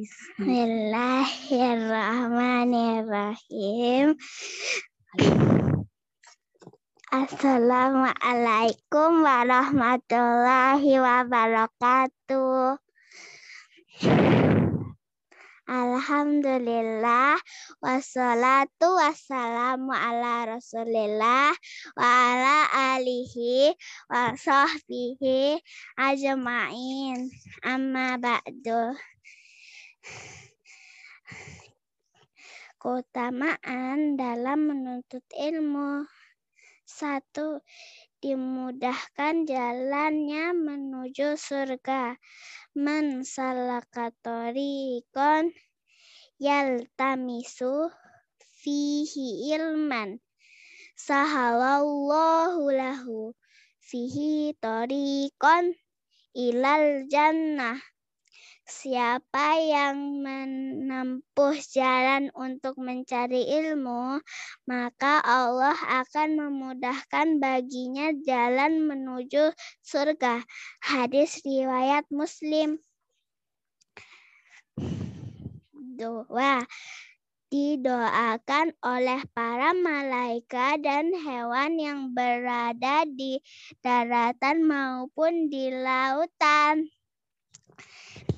Bismillahirrahmanirrahim. Assalamualaikum warahmatullahi wabarakatuh. Alhamdulillah wassalatu wassalamu ala rasulillah wa ala alihi wa sahbihi ajma'in amma ba'du keutamaan dalam menuntut ilmu. Satu dimudahkan jalannya menuju surga. Man salakatorikon yaltamisu fihi ilman. Sahalallahu lahu fihi torikon ilal jannah Siapa yang menempuh jalan untuk mencari ilmu, maka Allah akan memudahkan baginya jalan menuju surga. Hadis riwayat Muslim. Doa didoakan oleh para malaikat dan hewan yang berada di daratan maupun di lautan.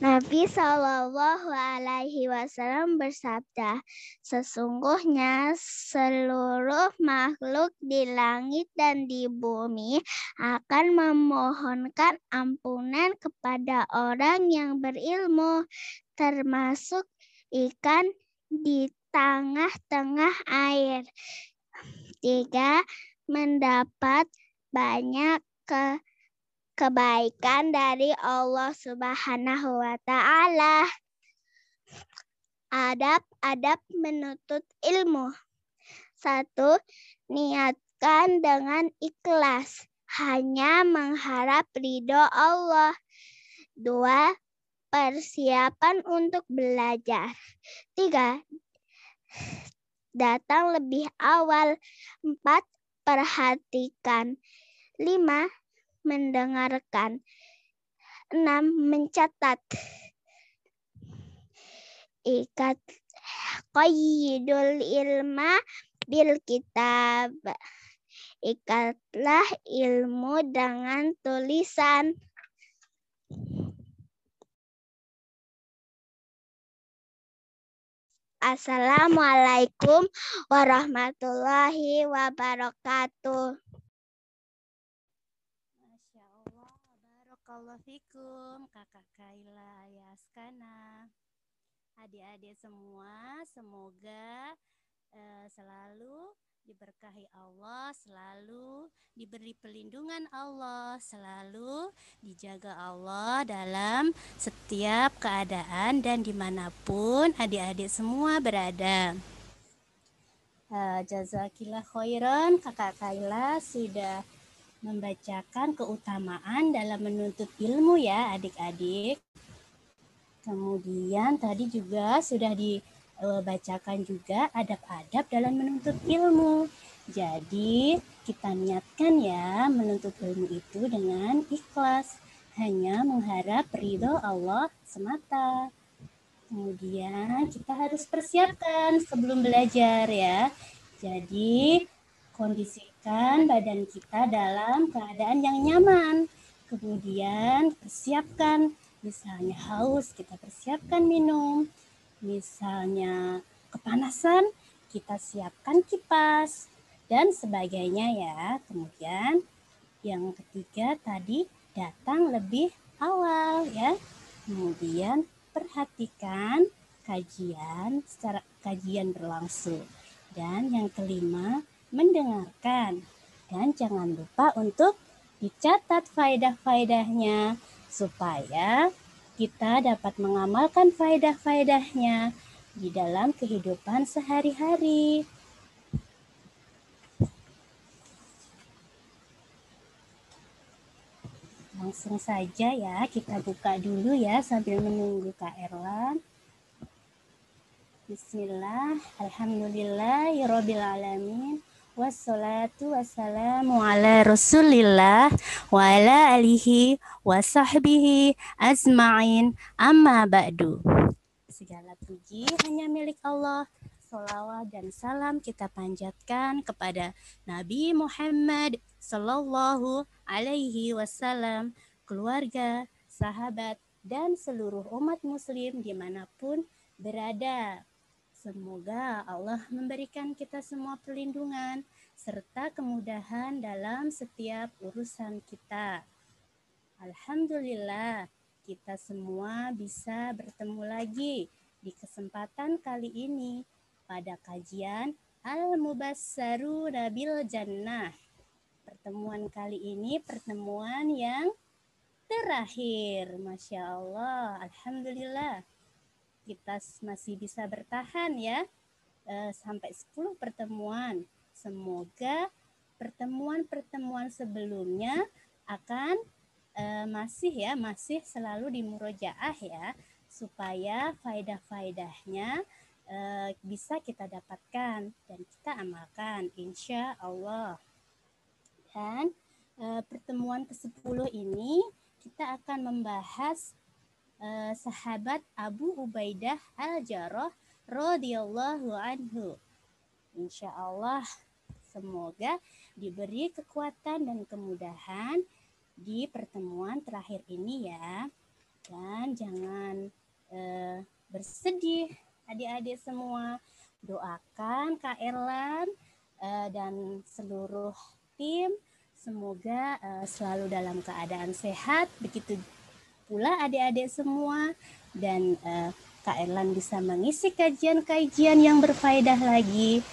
Nabi Shallallahu Alaihi Wasallam bersabda, sesungguhnya seluruh makhluk di langit dan di bumi akan memohonkan ampunan kepada orang yang berilmu, termasuk ikan di tengah-tengah air. Tiga, mendapat banyak ke kebaikan dari Allah Subhanahu wa taala. Adab-adab menuntut ilmu. Satu, niatkan dengan ikhlas, hanya mengharap ridho Allah. Dua, persiapan untuk belajar. Tiga, datang lebih awal. Empat, perhatikan. Lima, mendengarkan. enam Mencatat. Ikat qayyidul ilma bil kitab. Ikatlah ilmu dengan tulisan. Assalamualaikum warahmatullahi wabarakatuh. Barakallahu fikum, Kakak Kaila Yaskana. Adik-adik semua, semoga uh, selalu diberkahi Allah, selalu diberi pelindungan Allah, selalu dijaga Allah dalam setiap keadaan dan di mana pun adik-adik semua berada. Uh, jazakillah khairan, Kakak Kaila sudah membacakan keutamaan dalam menuntut ilmu ya adik-adik. Kemudian tadi juga sudah dibacakan juga adab-adab dalam menuntut ilmu. Jadi kita niatkan ya menuntut ilmu itu dengan ikhlas. Hanya mengharap ridho Allah semata. Kemudian kita harus persiapkan sebelum belajar ya. Jadi kondisikan badan kita dalam keadaan yang nyaman. Kemudian persiapkan, misalnya haus, kita persiapkan minum. Misalnya kepanasan, kita siapkan kipas dan sebagainya ya. Kemudian yang ketiga tadi datang lebih awal ya. Kemudian perhatikan kajian secara kajian berlangsung. Dan yang kelima, mendengarkan. Dan jangan lupa untuk dicatat faedah-faedahnya supaya kita dapat mengamalkan faedah-faedahnya di dalam kehidupan sehari-hari. Langsung saja ya, kita buka dulu ya sambil menunggu Kak Erlan. Bismillah, Alhamdulillah, Alamin. Wassalatu wassalamu ala rasulillah wa ala alihi wa sahbihi azma'in amma ba'du. Segala puji hanya milik Allah. Salawat dan salam kita panjatkan kepada Nabi Muhammad Sallallahu Alaihi Wasallam, keluarga, sahabat, dan seluruh umat Muslim di mana pun berada. Semoga Allah memberikan kita semua perlindungan serta kemudahan dalam setiap urusan kita. Alhamdulillah, kita semua bisa bertemu lagi di kesempatan kali ini pada kajian Al-Mubassaru Nabil Jannah. Pertemuan kali ini pertemuan yang terakhir. Masya Allah, Alhamdulillah. Kita masih bisa bertahan ya eh, sampai 10 pertemuan. Semoga pertemuan-pertemuan sebelumnya akan uh, masih ya masih selalu di murojaah ya supaya faedah-faedahnya uh, bisa kita dapatkan dan kita amalkan insya Allah dan pertemuan ke-10 ini kita akan membahas uh, sahabat Abu Ubaidah Al-Jarrah radhiyallahu anhu insya Allah semoga diberi kekuatan dan kemudahan di pertemuan terakhir ini ya. Dan jangan eh, bersedih adik-adik semua. Doakan Kak Erlan eh, dan seluruh tim semoga eh, selalu dalam keadaan sehat. Begitu pula adik-adik semua dan eh, Kak Erlan bisa mengisi kajian-kajian yang berfaedah lagi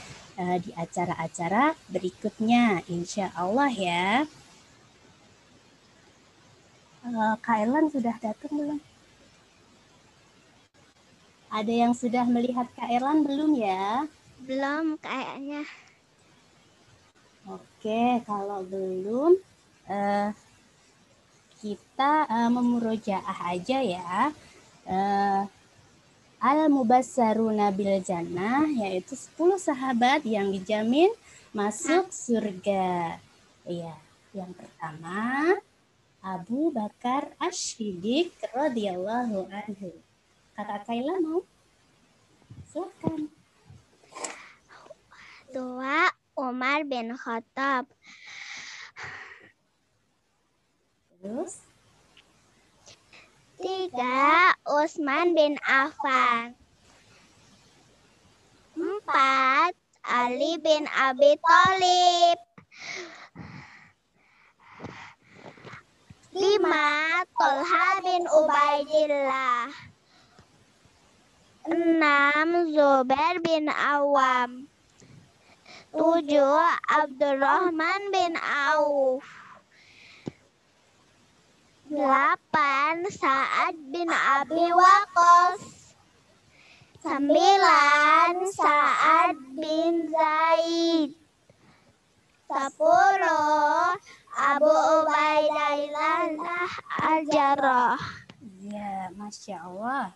uh, di acara-acara berikutnya. Insya Allah ya. Uh, Kak sudah datang belum? Ada yang sudah melihat Kak Erlan belum ya? Belum kayaknya. Oke, kalau belum uh, kita uh, memurojaah aja ya. Uh, Al-Mubassaruna bil Jannah yaitu 10 sahabat yang dijamin masuk surga. Iya, yang pertama Abu Bakar Ash-Shiddiq radhiyallahu anhu. Kakak Kaila mau? Silakan. Dua Umar bin Khattab. Terus? Tiga Utsman bin Affan. Empat Ali bin Abi Thalib. Lima, Tolha bin Ubaidillah. Enam, Zubair bin Awam. Tujuh, Abdurrahman bin Auf. Delapan, Sa'ad bin Abi Waqqas. Sembilan, Sa'ad bin Zaid. Sepuluh, Abu Ubaidah Al-Jarrah. Ya, Masya Allah.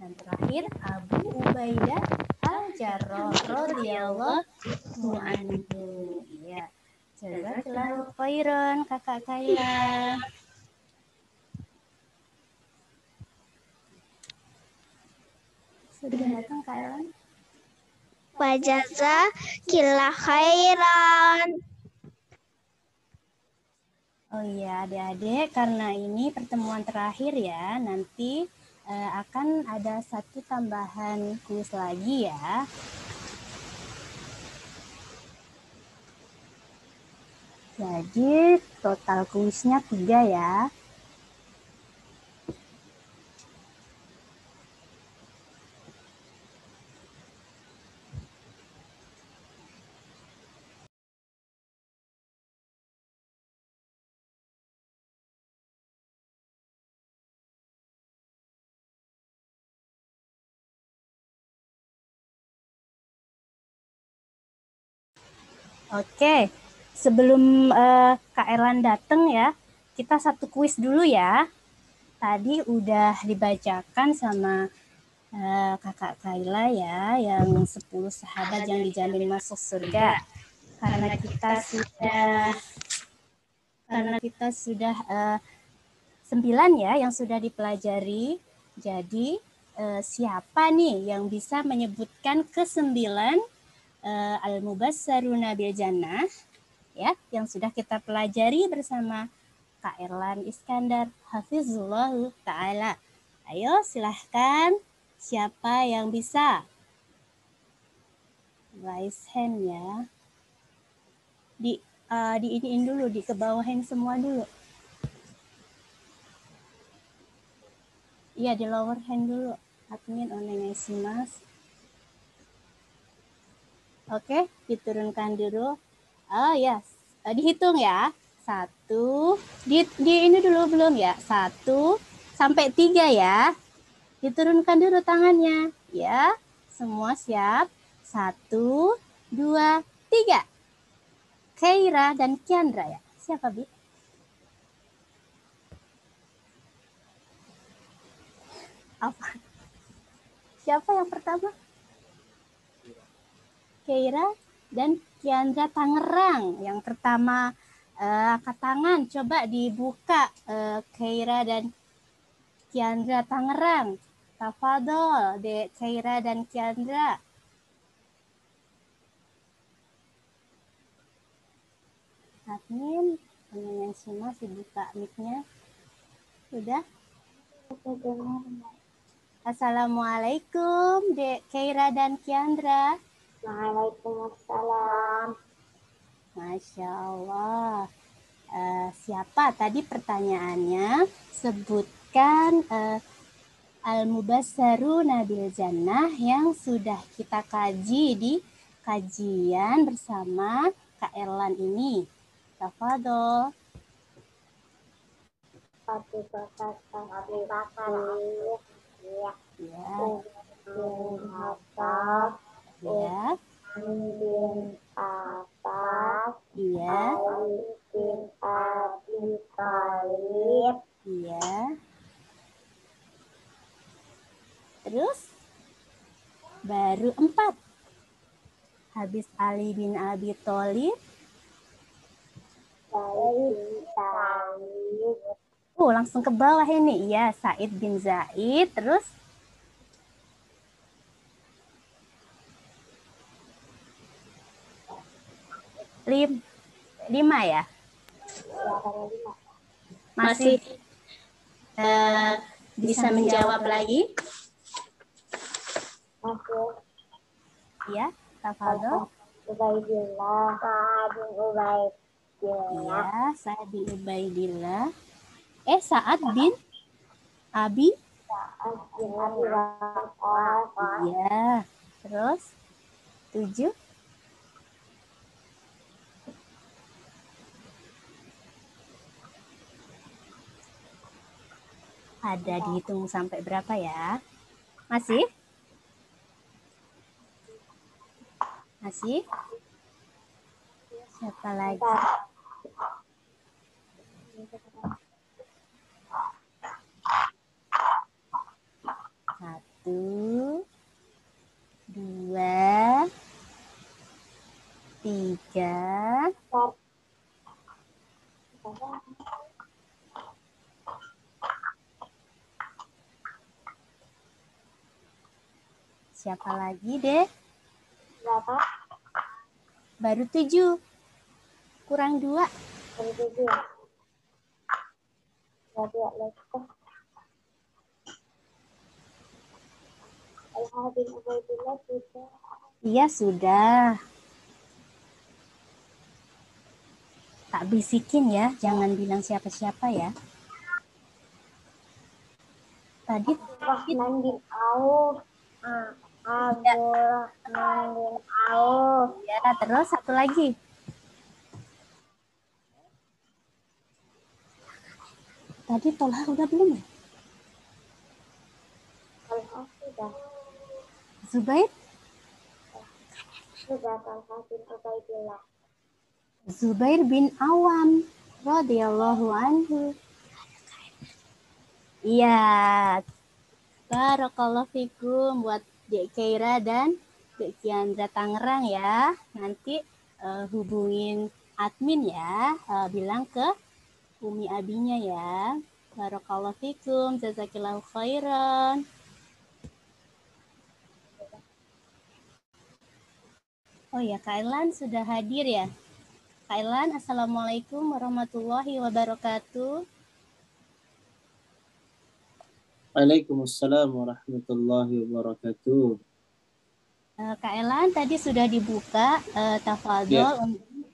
Dan terakhir Abu Ubaidah Al-Jarrah radhiyallahu anhu. Ya. Jazakallahu khairan kakak kaya. Sudah datang Kak Ellen? Wajaza kila khairan. Oh iya, adik-adik, karena ini pertemuan terakhir ya, nanti uh, akan ada satu tambahan kuis lagi ya. Jadi total kuisnya tiga ya. Oke, sebelum uh, Kak Erlan datang ya, kita satu kuis dulu ya. Tadi udah dibacakan sama uh, kakak Kaila ya, yang 10 sahabat yang dijamin masuk surga. Karena kita sudah karena kita sudah uh, sembilan ya yang sudah dipelajari. Jadi uh, siapa nih yang bisa menyebutkan kesembilan uh, al-mubassaruna bil jannah ya yang sudah kita pelajari bersama Kak Erlan Iskandar Hafizullah Ta'ala. Ayo silahkan siapa yang bisa? Raise hand ya. Di uh, di iniin dulu, di kebawahin semua dulu. Iya, di lower hand dulu. Admin mas. Oke, diturunkan dulu. Oh, yes. Uh, dihitung ya. Satu, di, di ini dulu belum ya? Satu sampai tiga ya. Diturunkan dulu tangannya. Ya, semua siap. Satu, dua, tiga. Keira dan Kiandra ya. Siapa, Bi? Apa? Siapa yang pertama? Keira dan Kiandra Tangerang. Yang pertama uh, angkat tangan. Coba dibuka uh, Keira dan Kiandra Tangerang. Tafadol de Keira dan Kiandra. Admin teman yang semua dibuka mic-nya. Sudah? Assalamualaikum Dek Keira dan Kiandra Waalaikumsalam Masya Allah. Uh, siapa tadi pertanyaannya? Sebutkan uh, Al-Mubassaru Nabil Jannah yang sudah kita kaji di kajian bersama Kak Erlan ini. Tafadol. Abu Bakar, Abu Bakar, ya, ya, ya, bin Abbas, iya, Ali bin Abi Thalib, iya. Terus baru empat. Habis Ali bin Abi Thalib, Ali bin Oh, langsung ke bawah ini. Iya, Said bin Zaid. Terus Lim, lima ya? Masih uh, bisa menjawab lagi? Masih. Ya, Tafadol. Ubaidillah, Sa'ad bin Ubaidillah. Iya, Sa'ad bin Ubaidillah. Eh, Sa'ad bin Abi? Sa'ad bin Abi Iya. Terus? Tujuh? Ada dihitung sampai berapa ya? Masih? Masih? Siapa lagi? Satu, dua, tiga, Siapa lagi deh? Berapa? Baru tujuh. Kurang dua. Baru tujuh ya? Ya, lagi. Iya sudah. Tak bisikin ya, jangan bilang siapa-siapa ya. Tadi Rahman bin Auf. Auf. Ya, terus satu lagi. Tadi Tolha udah belum ya? Sudah. Zubair? Zubair bin Awam radhiyallahu anhu. Iya. Barakallahu fikum buat Dek Keira dan Dek Kiandra Tangerang ya. Nanti uh, hubungin admin ya, uh, bilang ke Umi Abinya ya. Barakallahu fikum, jazakillahu khairan. Oh ya, Kailan sudah hadir ya. Kailan, Assalamualaikum warahmatullahi wabarakatuh. Waalaikumsalam warahmatullahi wabarakatuh. Eh, Kak Elan tadi sudah dibuka uh, tafadhol Ya.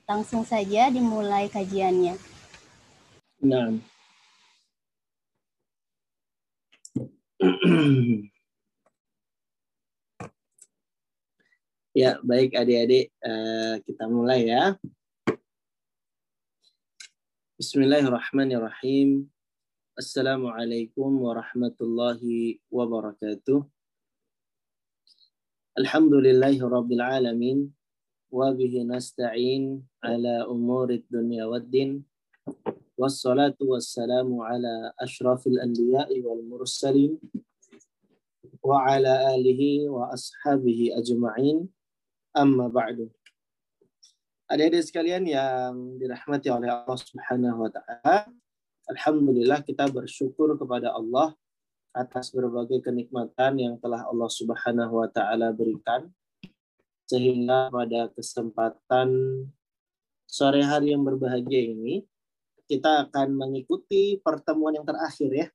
langsung saja dimulai kajiannya. Nah. ya, baik adik-adik, eh, kita mulai ya. Bismillahirrahmanirrahim. Assalamualaikum warahmatullahi wabarakatuh. Alhamdulillahi rabbil alamin. Wa bihi nasta'in ala umurid dunya waddin. Wassalatu wassalamu ala ashrafil anbiya'i wal mursalin. Wa ala alihi wa ashabihi ajma'in. Amma. Adik-adik sekalian yang dirahmati oleh Allah Subhanahu wa taala, alhamdulillah kita bersyukur kepada Allah atas berbagai kenikmatan yang telah Allah Subhanahu wa taala berikan sehingga pada kesempatan sore hari yang berbahagia ini kita akan mengikuti pertemuan yang terakhir ya.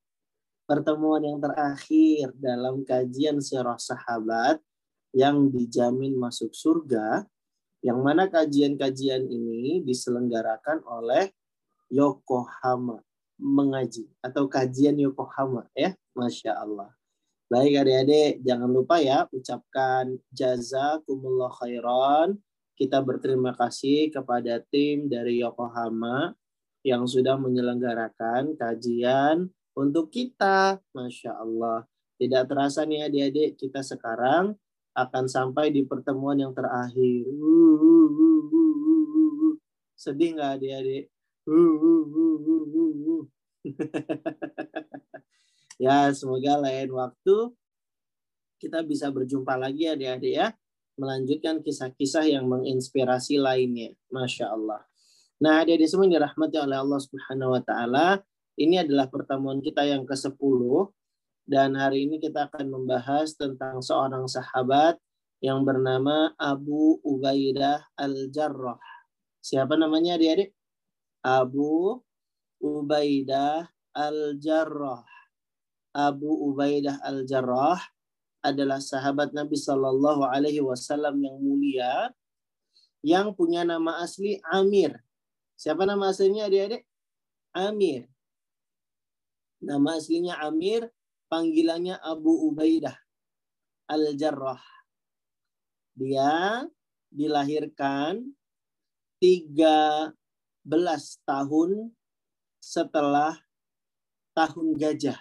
Pertemuan yang terakhir dalam kajian sirah sahabat yang dijamin masuk surga yang mana kajian-kajian ini diselenggarakan oleh Yokohama mengaji atau kajian Yokohama ya. Masya Allah. Baik adik-adik jangan lupa ya ucapkan jazakumullah khairan. Kita berterima kasih kepada tim dari Yokohama yang sudah menyelenggarakan kajian untuk kita. Masya Allah. Tidak terasa nih adik-adik kita sekarang akan sampai di pertemuan yang terakhir. Sedih nggak adik-adik? ya, semoga lain waktu kita bisa berjumpa lagi adik-adik ya. Melanjutkan kisah-kisah yang menginspirasi lainnya. Masya Allah. Nah, adik-adik semua yang dirahmati oleh Allah Subhanahu wa Ta'ala, ini adalah pertemuan kita yang ke-10 dan hari ini kita akan membahas tentang seorang sahabat yang bernama Abu Ubaidah Al-Jarrah. Siapa namanya adik-adik? Abu Ubaidah Al-Jarrah. Abu Ubaidah Al-Jarrah adalah sahabat Nabi Shallallahu Alaihi Wasallam yang mulia, yang punya nama asli Amir. Siapa nama aslinya adik-adik? Amir. Nama aslinya Amir, panggilannya Abu Ubaidah Al-Jarrah. Dia dilahirkan 13 tahun setelah tahun gajah.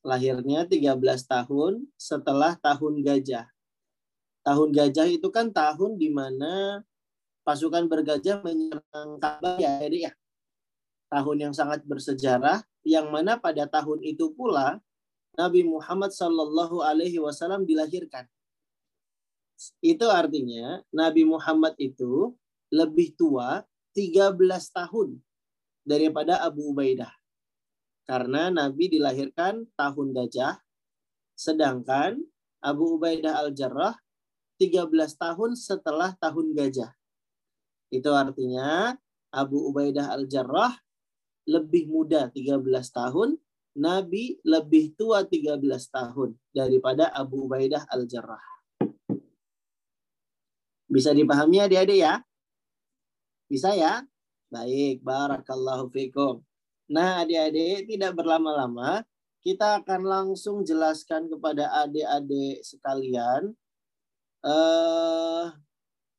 Lahirnya 13 tahun setelah tahun gajah. Tahun gajah itu kan tahun di mana pasukan bergajah menyerang Ka'bah ya, ya. Tahun yang sangat bersejarah yang mana pada tahun itu pula Nabi Muhammad Shallallahu Alaihi Wasallam dilahirkan. Itu artinya Nabi Muhammad itu lebih tua 13 tahun daripada Abu Ubaidah. Karena Nabi dilahirkan tahun gajah, sedangkan Abu Ubaidah Al-Jarrah 13 tahun setelah tahun gajah. Itu artinya Abu Ubaidah Al-Jarrah lebih muda 13 tahun, Nabi lebih tua 13 tahun daripada Abu Ubaidah Al-Jarrah. Bisa dipahami adik-adik ya? Bisa ya? Baik, barakallahu fikum. Nah, adik-adik tidak berlama-lama, kita akan langsung jelaskan kepada adik-adik sekalian eh,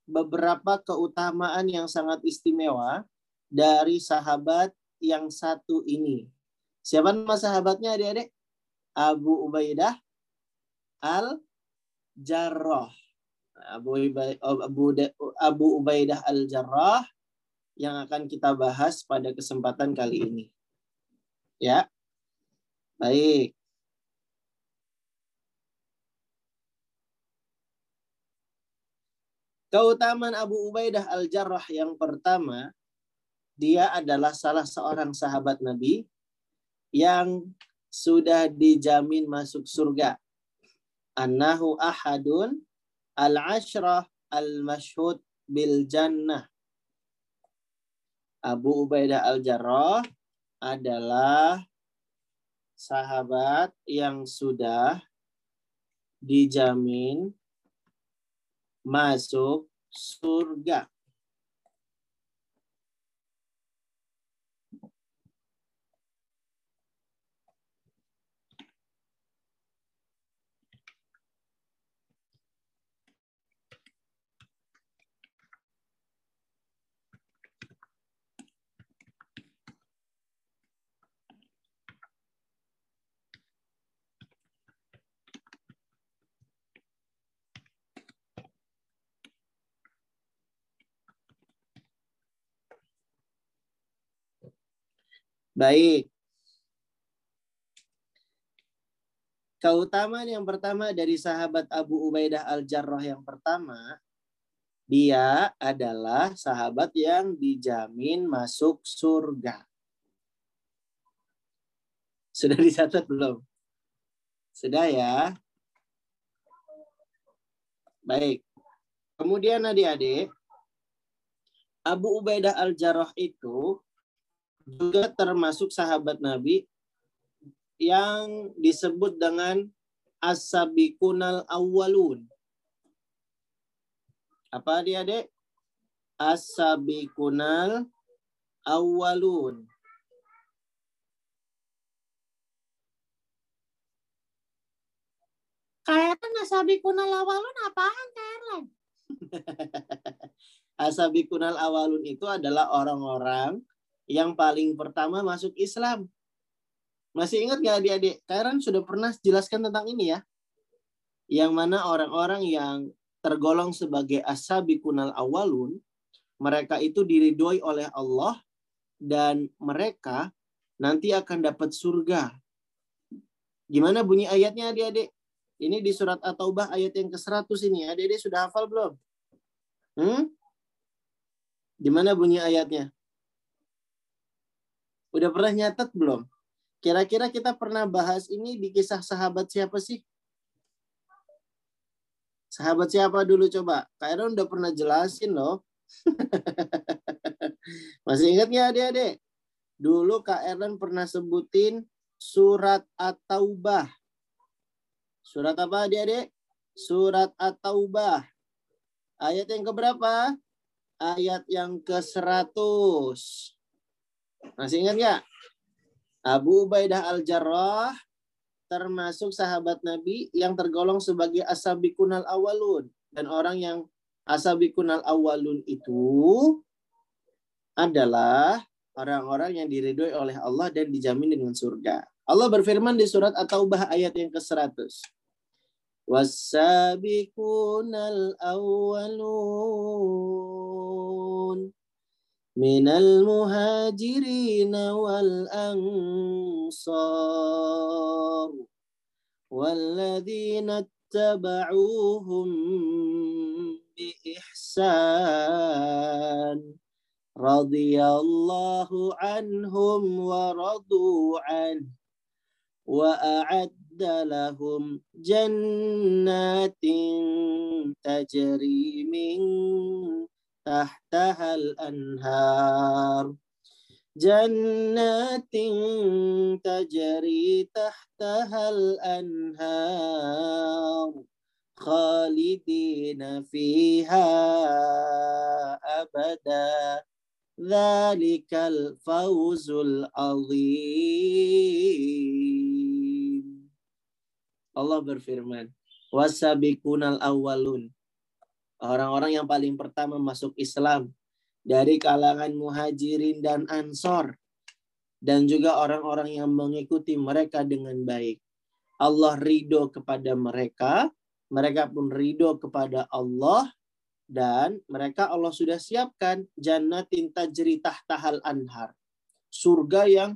beberapa keutamaan yang sangat istimewa dari sahabat yang satu ini. Siapa nama sahabatnya adik-adik? Abu Ubaidah Al-Jarrah. Abu, Abu, Abu Ubaidah Al-Jarrah yang akan kita bahas pada kesempatan kali ini. Ya. Baik. Keutamaan Abu Ubaidah Al-Jarrah yang pertama, dia adalah salah seorang sahabat Nabi yang sudah dijamin masuk surga. Annahu ahadun al-ashrah al-mashhud bil jannah. Abu Ubaidah al-Jarrah adalah sahabat yang sudah dijamin masuk surga. Baik. Keutamaan yang pertama dari sahabat Abu Ubaidah Al-Jarrah yang pertama, dia adalah sahabat yang dijamin masuk surga. Sudah dicatat belum? Sudah ya? Baik. Kemudian adik-adik, Abu Ubaidah Al-Jarrah itu juga termasuk sahabat Nabi yang disebut dengan as-sabiqunal awwalun. Apa dia, Dek? As-sabiqunal awwalun. Kairan asabikunal awalun apaan Kairan? Asabikunal awalun itu adalah orang-orang yang paling pertama masuk Islam. Masih ingat nggak adik-adik? Karen sudah pernah jelaskan tentang ini ya. Yang mana orang-orang yang tergolong sebagai asabikunal awalun, mereka itu diridhoi oleh Allah dan mereka nanti akan dapat surga. Gimana bunyi ayatnya adik-adik? Ini di surat At-Taubah ayat yang ke-100 ini. Adik-adik sudah hafal belum? Hmm? Gimana bunyi ayatnya? Udah pernah nyatet belum? Kira-kira kita pernah bahas ini di kisah sahabat siapa sih? Sahabat siapa dulu coba? Kak udah pernah jelasin loh. Masih ingat nggak adik-adik? Dulu Kak Erlan pernah sebutin surat At-Taubah. Surat apa adik-adik? Surat At-Taubah. Ayat yang keberapa? Ayat yang ke-100. Masih ingat nggak? Abu Ubaidah al-Jarrah termasuk sahabat Nabi yang tergolong sebagai asabikunal awalun. Dan orang yang asabikunal awalun itu adalah orang-orang yang diridhoi oleh Allah dan dijamin dengan surga. Allah berfirman di surat At-Taubah ayat yang ke-100. Wasabikunal awalun من المهاجرين والأنصار والذين اتبعوهم بإحسان رضي الله عنهم ورضوا عنه وأعد لهم جنات تجري من تحتها الأنهار جنات تجري تحتها الأنهار خالدين فيها أبدا ذلك الفوز العظيم Allah berfirman wasabiqunal awwalun orang-orang yang paling pertama masuk Islam dari kalangan muhajirin dan ansor dan juga orang-orang yang mengikuti mereka dengan baik. Allah ridho kepada mereka, mereka pun ridho kepada Allah dan mereka Allah sudah siapkan jannatin tajri tahtahal anhar. Surga yang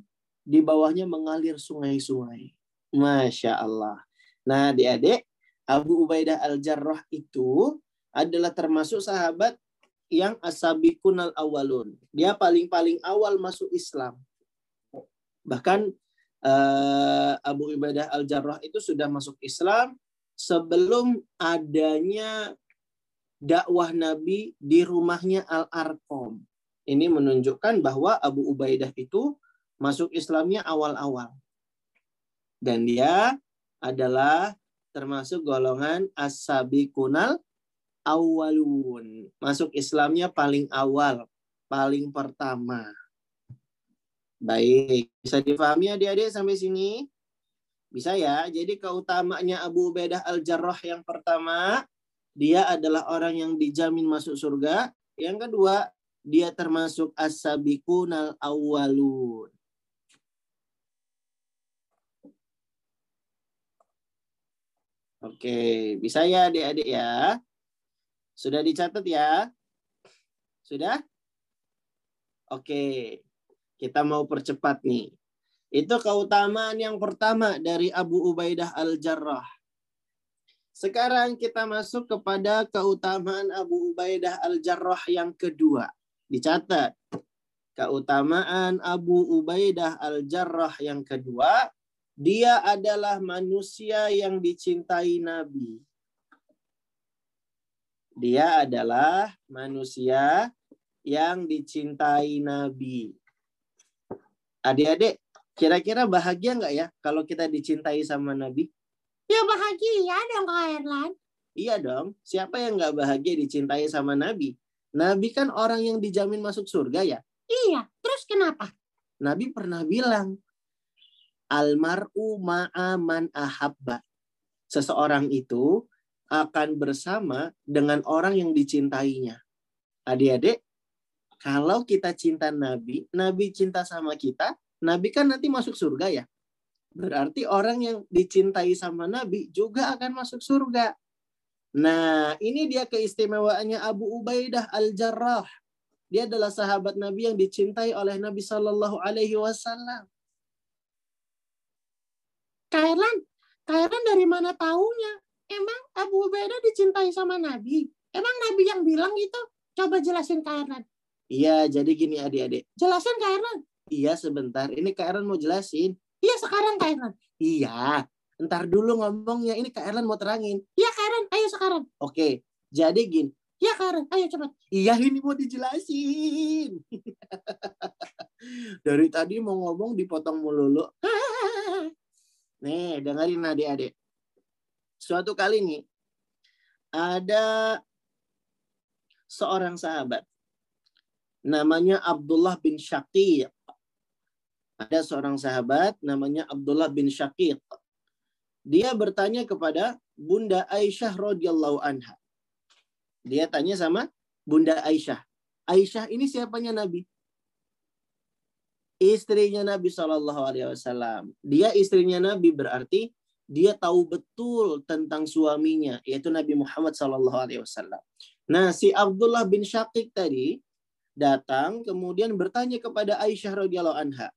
di bawahnya mengalir sungai-sungai. Masya Allah. Nah adik-adik, Abu Ubaidah Al-Jarrah itu adalah termasuk sahabat yang asabikunal awalun. Dia paling-paling awal masuk Islam. Bahkan uh, Abu Ibadah Al-Jarrah itu sudah masuk Islam sebelum adanya dakwah Nabi di rumahnya Al-Arqam. Ini menunjukkan bahwa Abu Ubaidah itu masuk Islamnya awal-awal. Dan dia adalah termasuk golongan as-sabiqunal awalun. Masuk Islamnya paling awal, paling pertama. Baik, bisa difahami adik-adik sampai sini? Bisa ya. Jadi keutamanya Abu Ubaidah Al-Jarrah yang pertama, dia adalah orang yang dijamin masuk surga. Yang kedua, dia termasuk as-sabiqunal awwalun. Oke, bisa ya adik-adik ya? Sudah dicatat ya? Sudah? Oke, kita mau percepat nih. Itu keutamaan yang pertama dari Abu Ubaidah Al-Jarrah. Sekarang kita masuk kepada keutamaan Abu Ubaidah Al-Jarrah yang kedua. Dicatat. Keutamaan Abu Ubaidah Al-Jarrah yang kedua, dia adalah manusia yang dicintai Nabi. Dia adalah manusia yang dicintai Nabi. Adik-adik, kira-kira bahagia nggak ya kalau kita dicintai sama Nabi? Ya bahagia dong Kak Erlan. Iya dong. Siapa yang nggak bahagia dicintai sama Nabi? Nabi kan orang yang dijamin masuk surga ya. Iya, terus kenapa? Nabi pernah bilang, Almar'u ma'aman ahabba. Seseorang itu akan bersama dengan orang yang dicintainya. Adik-adik, kalau kita cinta Nabi, Nabi cinta sama kita, Nabi kan nanti masuk surga ya. Berarti orang yang dicintai sama Nabi juga akan masuk surga. Nah, ini dia keistimewaannya Abu Ubaidah Al-Jarrah. Dia adalah sahabat Nabi yang dicintai oleh Nabi Shallallahu Alaihi Wasallam. Kailan, Kailan dari mana taunya? Emang Abu Ubaidah dicintai sama Nabi? Emang Nabi yang bilang itu? Coba jelasin Kailan. Iya, jadi gini adik-adik. Jelasin Kailan. Iya, sebentar. Ini Kak Erlan mau jelasin. Iya sekarang Kailan. Iya, ntar dulu ngomongnya. Ini Kak Erlan mau terangin. Iya Kailan, ayo sekarang. Oke, jadi gini. Iya Kailan, ayo cepat. Iya, ini mau dijelasin. Dari tadi mau ngomong dipotong melulu. Nih, dengerin adik-adik. Suatu kali nih, ada seorang sahabat. Namanya Abdullah bin Syaqiq. Ada seorang sahabat namanya Abdullah bin Syaqiq. Dia bertanya kepada Bunda Aisyah radhiyallahu anha. Dia tanya sama Bunda Aisyah. Aisyah ini siapanya Nabi? Istrinya Nabi Shallallahu Alaihi Wasallam. Dia istrinya Nabi berarti dia tahu betul tentang suaminya yaitu Nabi Muhammad Shallallahu Alaihi Wasallam. Nah si Abdullah bin Syaqiq tadi datang kemudian bertanya kepada Aisyah radhiyallahu anha.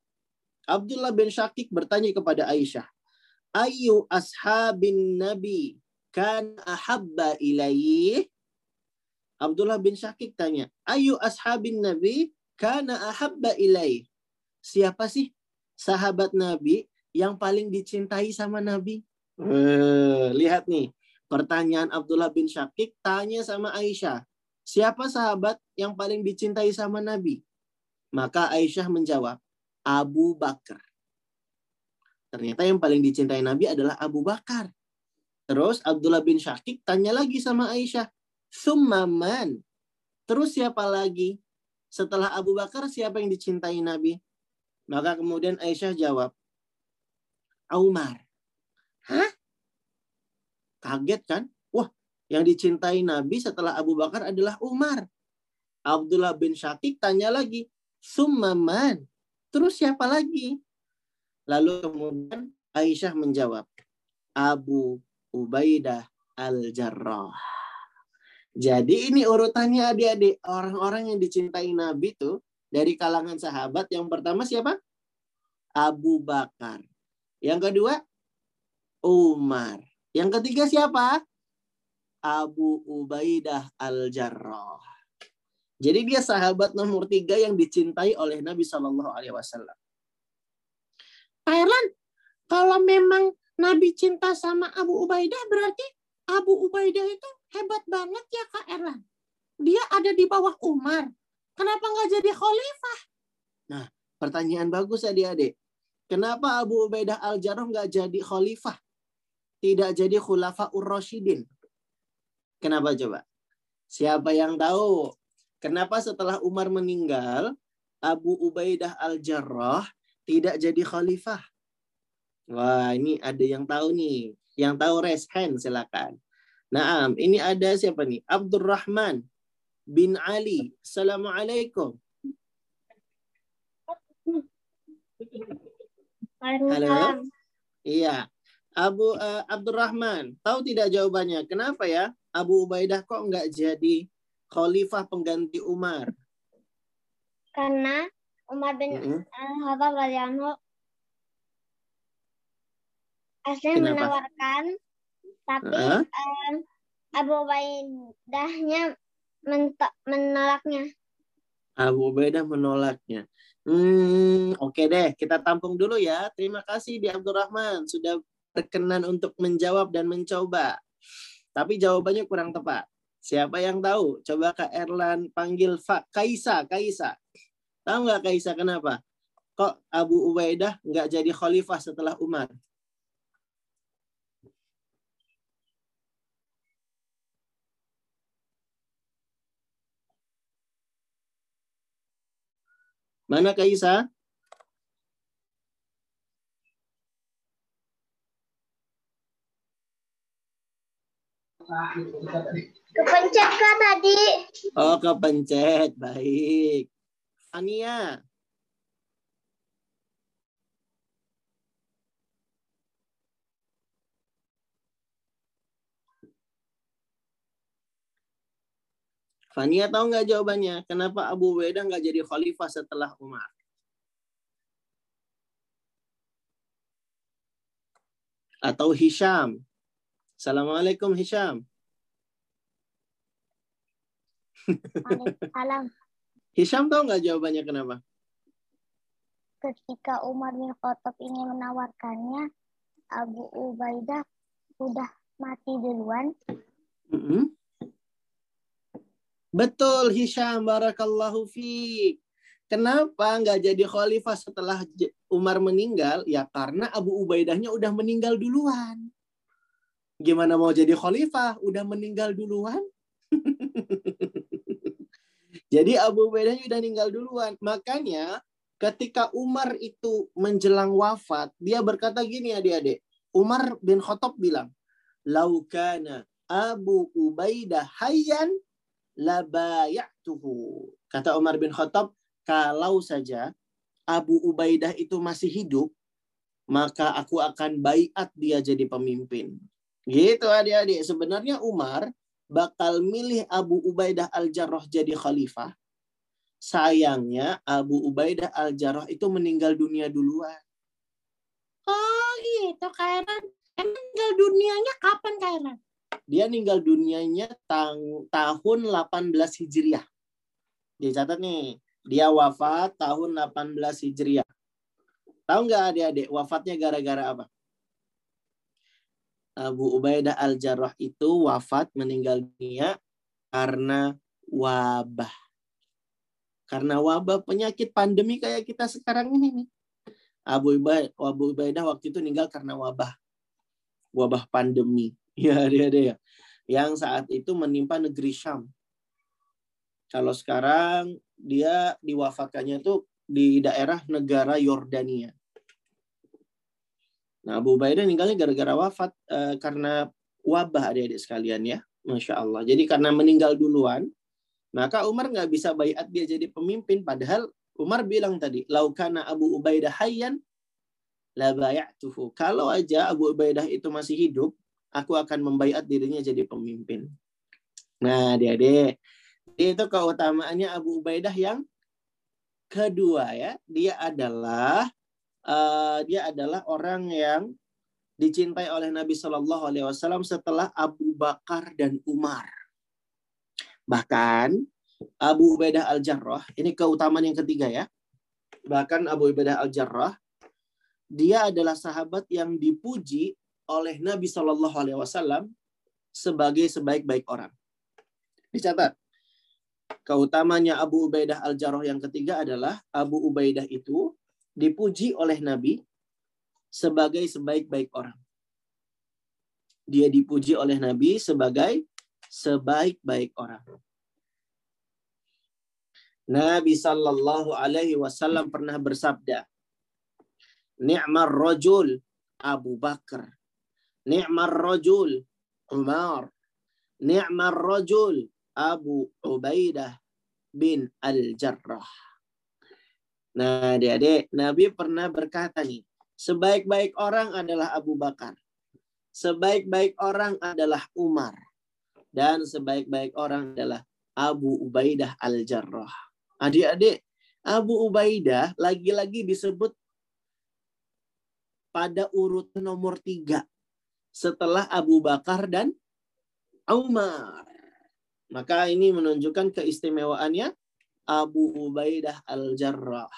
Abdullah bin Syakik bertanya kepada Aisyah, Ayu ashabin Nabi kan ahabba ilaih? Abdullah bin Syakik tanya, Ayu ashabin Nabi kana ahabba ilaih? Siapa sih sahabat Nabi yang paling dicintai sama Nabi? Uh, lihat nih, pertanyaan Abdullah bin Syakik tanya sama Aisyah, siapa sahabat yang paling dicintai sama Nabi? Maka Aisyah menjawab, Abu Bakar. Ternyata yang paling dicintai Nabi adalah Abu Bakar. Terus Abdullah bin Syakik tanya lagi sama Aisyah, Summaman. Terus siapa lagi? Setelah Abu Bakar siapa yang dicintai Nabi? Maka kemudian Aisyah jawab, Umar. Hah? Kaget kan? Wah, yang dicintai Nabi setelah Abu Bakar adalah Umar. Abdullah bin Syakik tanya lagi, Summaman. Terus siapa lagi? Lalu kemudian Aisyah menjawab, Abu Ubaidah Al-Jarrah. Jadi ini urutannya adik-adik. Orang-orang yang dicintai Nabi itu dari kalangan sahabat. Yang pertama siapa? Abu Bakar. Yang kedua, Umar. Yang ketiga siapa? Abu Ubaidah Al-Jarrah. Jadi dia sahabat nomor tiga yang dicintai oleh Nabi Shallallahu Alaihi Wasallam. Pak kalau memang Nabi cinta sama Abu Ubaidah, berarti Abu Ubaidah itu hebat banget ya Kak Erlan. Dia ada di bawah Umar. Kenapa nggak jadi khalifah? Nah, pertanyaan bagus adik-adik. Kenapa Abu Ubaidah Al-Jarrah nggak jadi khalifah? Tidak jadi khulafa ur-rasyidin. Kenapa coba? Siapa yang tahu? Kenapa setelah Umar meninggal, Abu Ubaidah Al-Jarrah tidak jadi khalifah? Wah, ini ada yang tahu nih. Yang tahu raise hand silakan. Nah, ini ada siapa nih? Abdurrahman bin Ali. Assalamualaikum. Halo. Iya. Abu uh, Abdurrahman, tahu tidak jawabannya? Kenapa ya Abu Ubaidah kok nggak jadi khalifah pengganti Umar? Karena Umar bin mm -hmm. Khattab radhiyallahu aslinya menawarkan, tapi uh -huh. um, Abu Ubaidahnya menolaknya. Abu Ubaidah menolaknya. Hmm, oke okay deh, kita tampung dulu ya. Terima kasih di Abdurrahman sudah berkenan untuk menjawab dan mencoba. Tapi jawabannya kurang tepat. Siapa yang tahu? Coba Kak Erlan panggil Fa Kaisa, Kaisa. Tahu nggak Kaisa kenapa? Kok Abu Ubaidah nggak jadi khalifah setelah Umar? Mana Kaisa? Kepencet kak tadi. Oh, kepencet. Baik. Ania. Fania tahu nggak jawabannya? Kenapa Abu Ubaidah nggak jadi khalifah setelah Umar? Atau Hisham? Assalamualaikum Hisham. Salam. Hisham tahu nggak jawabannya kenapa? Ketika Umar bin Khattab ini menawarkannya, Abu Ubaidah sudah mati duluan. Mm -hmm. Betul Hisham, barakallahu fiik. Kenapa nggak jadi khalifah setelah Umar meninggal? Ya karena Abu Ubaidahnya udah meninggal duluan. Gimana mau jadi khalifah? Udah meninggal duluan. jadi Abu Ubaidahnya udah meninggal duluan. Makanya ketika Umar itu menjelang wafat, dia berkata gini adik-adik. Umar bin Khattab bilang, Laukana Abu Ubaidah hayyan labayatuhu. Kata Umar bin Khattab, kalau saja Abu Ubaidah itu masih hidup, maka aku akan bayat dia jadi pemimpin. Gitu adik-adik. Sebenarnya Umar bakal milih Abu Ubaidah Al-Jarrah jadi khalifah. Sayangnya Abu Ubaidah Al-Jarrah itu meninggal dunia duluan. Oh gitu Kairan. Meninggal dunianya kapan Kairan? Dia meninggal dunianya tang tahun 18 Hijriah. Dia catat nih, dia wafat tahun 18 Hijriah. Tahu nggak adik-adik wafatnya gara-gara apa? Abu Ubaidah Al-Jarrah itu wafat meninggal dunia karena wabah. Karena wabah penyakit pandemi kayak kita sekarang ini nih. Abu Ubaidah waktu itu meninggal karena wabah. Wabah pandemi. Ya, dia dia. Yang saat itu menimpa negeri Syam. Kalau sekarang dia diwafatkannya itu di daerah negara Yordania. Nah, Abu Ubaidah meninggalnya gara-gara wafat uh, karena wabah adik-adik sekalian ya. Masya Allah. Jadi karena meninggal duluan, maka Umar nggak bisa bayat dia jadi pemimpin. Padahal Umar bilang tadi, laukana Abu Ubaidah hayyan la bayatuhu. Kalau aja Abu Ubaidah itu masih hidup, aku akan membayat dirinya jadi pemimpin. Nah, dia deh itu keutamaannya Abu Ubaidah yang kedua ya. Dia adalah uh, dia adalah orang yang dicintai oleh Nabi Shallallahu Alaihi Wasallam setelah Abu Bakar dan Umar. Bahkan Abu Ubaidah al Jarrah ini keutamaan yang ketiga ya. Bahkan Abu Ubaidah al Jarrah dia adalah sahabat yang dipuji oleh Nabi Shallallahu Alaihi Wasallam sebagai sebaik-baik orang. Dicatat. Keutamanya Abu Ubaidah Al-Jarrah yang ketiga adalah Abu Ubaidah itu dipuji oleh Nabi sebagai sebaik-baik orang. Dia dipuji oleh Nabi sebagai sebaik-baik orang. Nabi Sallallahu Alaihi Wasallam pernah bersabda, Ni'mar rajul Abu Bakar. Ni'mar rajul Umar. Ni'mar rajul Abu Ubaidah bin Al-Jarrah. Nah, adik-adik, Nabi pernah berkata nih, sebaik-baik orang adalah Abu Bakar. Sebaik-baik orang adalah Umar. Dan sebaik-baik orang adalah Abu Ubaidah Al-Jarrah. Adik-adik, Abu Ubaidah lagi-lagi disebut pada urut nomor tiga setelah Abu Bakar dan Umar. Maka ini menunjukkan keistimewaannya Abu Ubaidah Al-Jarrah.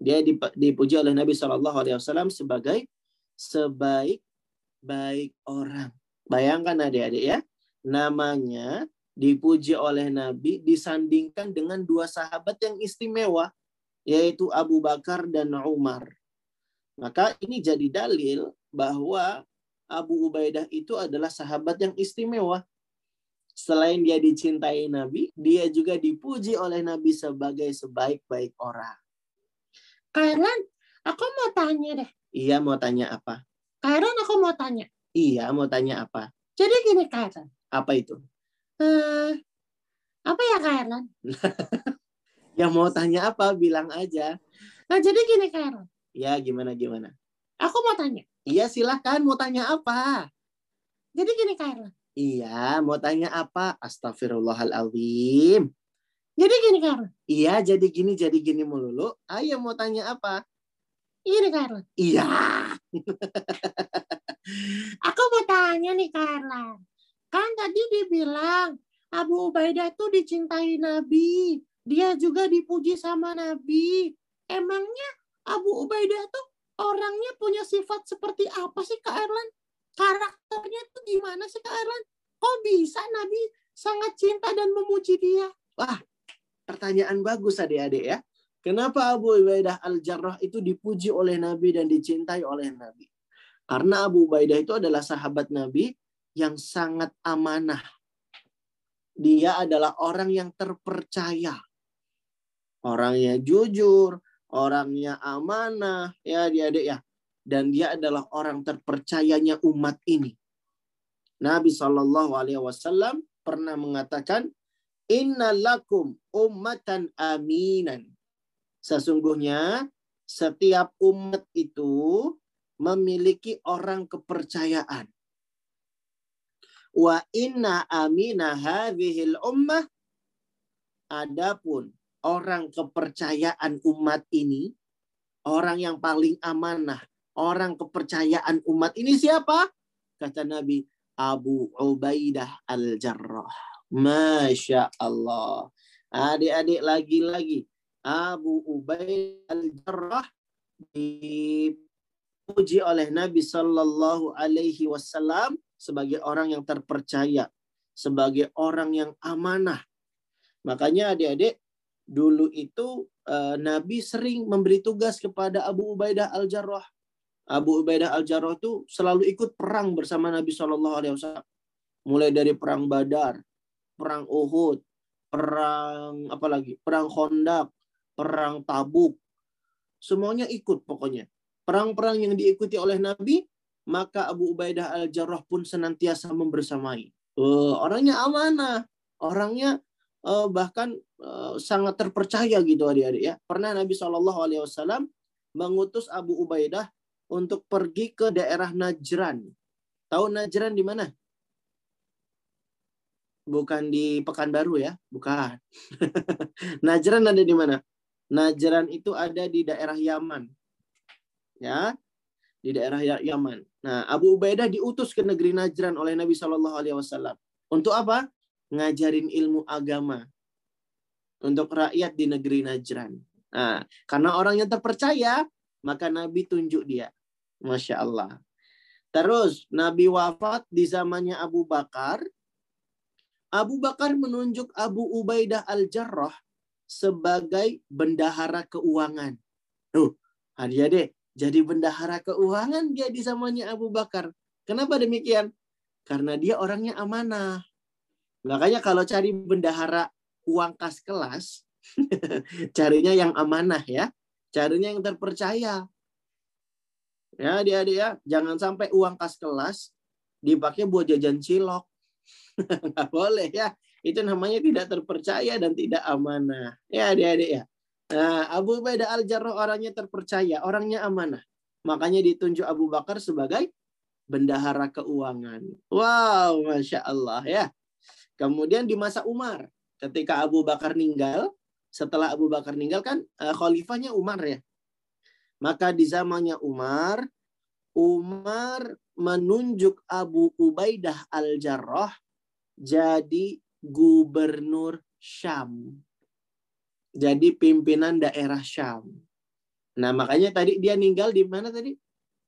Dia dipuji oleh Nabi Wasallam sebagai sebaik-baik orang. Bayangkan adik-adik ya, namanya dipuji oleh Nabi disandingkan dengan dua sahabat yang istimewa yaitu Abu Bakar dan Umar. Maka ini jadi dalil bahwa Abu Ubaidah itu adalah sahabat yang istimewa. Selain dia dicintai Nabi, dia juga dipuji oleh Nabi sebagai sebaik-baik orang. Kairan, aku mau tanya deh. Iya, mau tanya apa? Kairan, aku mau tanya. Iya, mau tanya apa? Jadi gini, Kairan. Apa itu? Eh, apa ya Kak Erlan? yang mau tanya apa bilang aja. Nah jadi gini Kak Erlan. Ya gimana gimana? Aku mau tanya. Iya silahkan mau tanya apa? Jadi gini Kak Erlan. Iya mau tanya apa? Astagfirullahaladzim. Jadi gini Kak Erlan. Iya jadi gini jadi gini melulu. Ayo mau tanya apa? Kak Erlan. Iya. Aku mau tanya nih Kak Erlan. Kan tadi dibilang Abu Ubaidah itu dicintai Nabi. Dia juga dipuji sama Nabi. Emangnya Abu Ubaidah tuh orangnya punya sifat seperti apa sih Kak Erlan? Karakternya tuh gimana sih Kak Erlan? Kok bisa Nabi sangat cinta dan memuji dia? Wah, pertanyaan bagus adik-adik ya. Kenapa Abu Ubaidah Al-Jarrah itu dipuji oleh Nabi dan dicintai oleh Nabi? Karena Abu Ubaidah itu adalah sahabat Nabi yang sangat amanah. Dia adalah orang yang terpercaya. Orangnya jujur, orangnya amanah, ya adik-adik ya. Dan dia adalah orang terpercayanya umat ini. Nabi Shallallahu Alaihi Wasallam pernah mengatakan, Inna lakum ummatan aminan. Sesungguhnya setiap umat itu memiliki orang kepercayaan. Wa inna amina hadhil ummah adapun orang kepercayaan umat ini, orang yang paling amanah, orang kepercayaan umat ini siapa? Kata Nabi Abu Ubaidah Al-Jarrah. Masya Allah. Adik-adik lagi-lagi. Abu Ubaidah Al-Jarrah dipuji oleh Nabi Sallallahu Alaihi Wasallam sebagai orang yang terpercaya, sebagai orang yang amanah. Makanya adik-adik, dulu itu uh, Nabi sering memberi tugas kepada Abu Ubaidah Al-Jarrah. Abu Ubaidah Al-Jarrah itu selalu ikut perang bersama Nabi Shallallahu Alaihi Wasallam. Mulai dari perang Badar, perang Uhud, perang apa lagi? Perang Khandaq, perang Tabuk. Semuanya ikut pokoknya. Perang-perang yang diikuti oleh Nabi maka Abu Ubaidah al-Jarrah pun senantiasa membersamai. Uh, orangnya amanah, orangnya uh, bahkan sangat terpercaya gitu adik-adik ya. Pernah Nabi Shallallahu Alaihi Wasallam mengutus Abu Ubaidah untuk pergi ke daerah Najran. Tahu Najran di mana? Bukan di Pekanbaru ya, bukan. Najran ada di mana? Najran itu ada di daerah Yaman. Ya, di daerah ya-, Yaman. Nah, Abu Ubaidah diutus ke negeri Najran oleh Nabi Shallallahu Alaihi Wasallam. Untuk apa? Ngajarin ilmu agama untuk rakyat di negeri Najran. Nah, karena orang yang terpercaya, maka Nabi tunjuk dia. Masya Allah. Terus Nabi wafat di zamannya Abu Bakar. Abu Bakar menunjuk Abu Ubaidah Al-Jarrah sebagai bendahara keuangan. Tuh, adik-adik, jadi bendahara keuangan dia di zamannya Abu Bakar. Kenapa demikian? Karena dia orangnya amanah. Makanya kalau cari bendahara uang kas kelas, carinya yang amanah ya. Carinya yang terpercaya. Ya, adik-adik ya, jangan sampai uang kas kelas dipakai buat jajan cilok. Nggak boleh ya. Itu namanya tidak terpercaya dan tidak amanah. Ya, adik-adik ya. Nah, Abu Ubaidah Al-Jarrah orangnya terpercaya, orangnya amanah. Makanya ditunjuk Abu Bakar sebagai bendahara keuangan. Wow, Masya Allah ya. Kemudian di masa Umar, ketika Abu Bakar meninggal, setelah Abu Bakar meninggal kan uh, khalifahnya Umar ya. Maka di zamannya Umar, Umar menunjuk Abu Ubaidah Al-Jarrah jadi gubernur Syam. Jadi pimpinan daerah Syam. Nah, makanya tadi dia ninggal di mana tadi?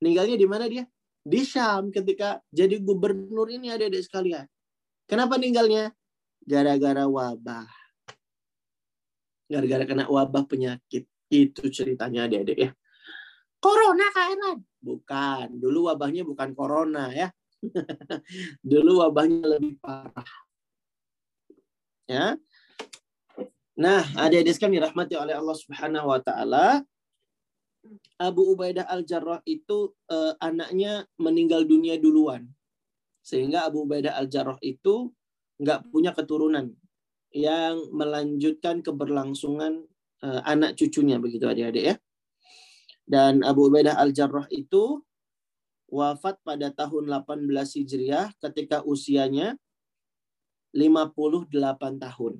Ninggalnya di mana dia? Di Syam ketika jadi gubernur ini ada adik sekalian. Kenapa ninggalnya? Gara-gara wabah. Gara-gara kena wabah penyakit. Itu ceritanya adik-adik ya. Corona Kak Bukan. Dulu wabahnya bukan corona ya. Dulu wabahnya lebih parah. Ya. Nah, adik-adik sekalian dirahmati oleh Allah Subhanahu wa taala, Abu Ubaidah Al-Jarrah itu eh, anaknya meninggal dunia duluan. Sehingga Abu Ubaidah Al-Jarrah itu nggak punya keturunan yang melanjutkan keberlangsungan eh, anak cucunya begitu adik-adik ya. Dan Abu Ubaidah Al-Jarrah itu wafat pada tahun 18 Hijriah ketika usianya 58 tahun.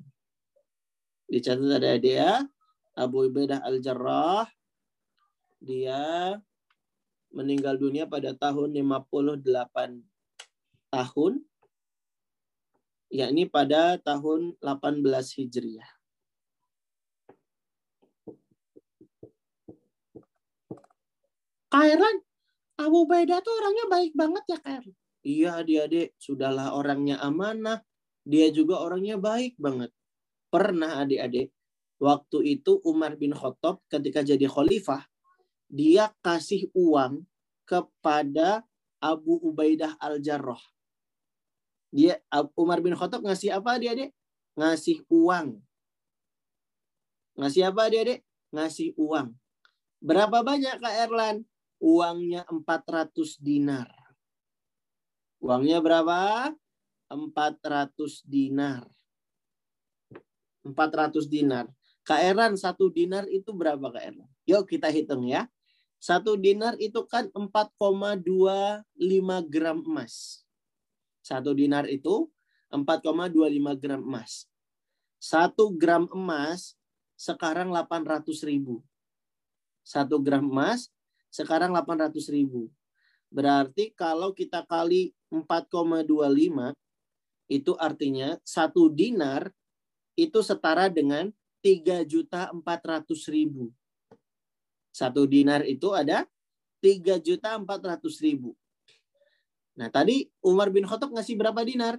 Dicatat ada dia Abu Ubaidah Al-Jarrah dia meninggal dunia pada tahun 58 tahun yakni pada tahun 18 Hijriah. Kairan, Abu Ubaidah tuh orangnya baik banget ya Kairan. Iya adik-adik, sudahlah orangnya amanah. Dia juga orangnya baik banget. Pernah adik-adik, waktu itu Umar bin Khattab ketika jadi khalifah, dia kasih uang kepada Abu Ubaidah Al-Jarrah. Dia Umar bin Khattab ngasih apa adik-adik? Ngasih uang. Ngasih apa adik-adik? Ngasih uang. Berapa banyak Kak Erlan? uangnya 400 dinar. Uangnya berapa? 400 dinar. 400 dinar. Kak Eran, satu dinar itu berapa Kak Eran? Yuk kita hitung ya. Satu dinar itu kan 4,25 gram emas. Satu dinar itu 4,25 gram emas. Satu gram emas sekarang 800 ribu. Satu gram emas sekarang 800 ribu. Berarti kalau kita kali 4,25 itu artinya satu dinar itu setara dengan 3 juta 400 ribu. Satu dinar itu ada 3 juta 400 ribu. Nah tadi Umar bin Khattab ngasih berapa dinar?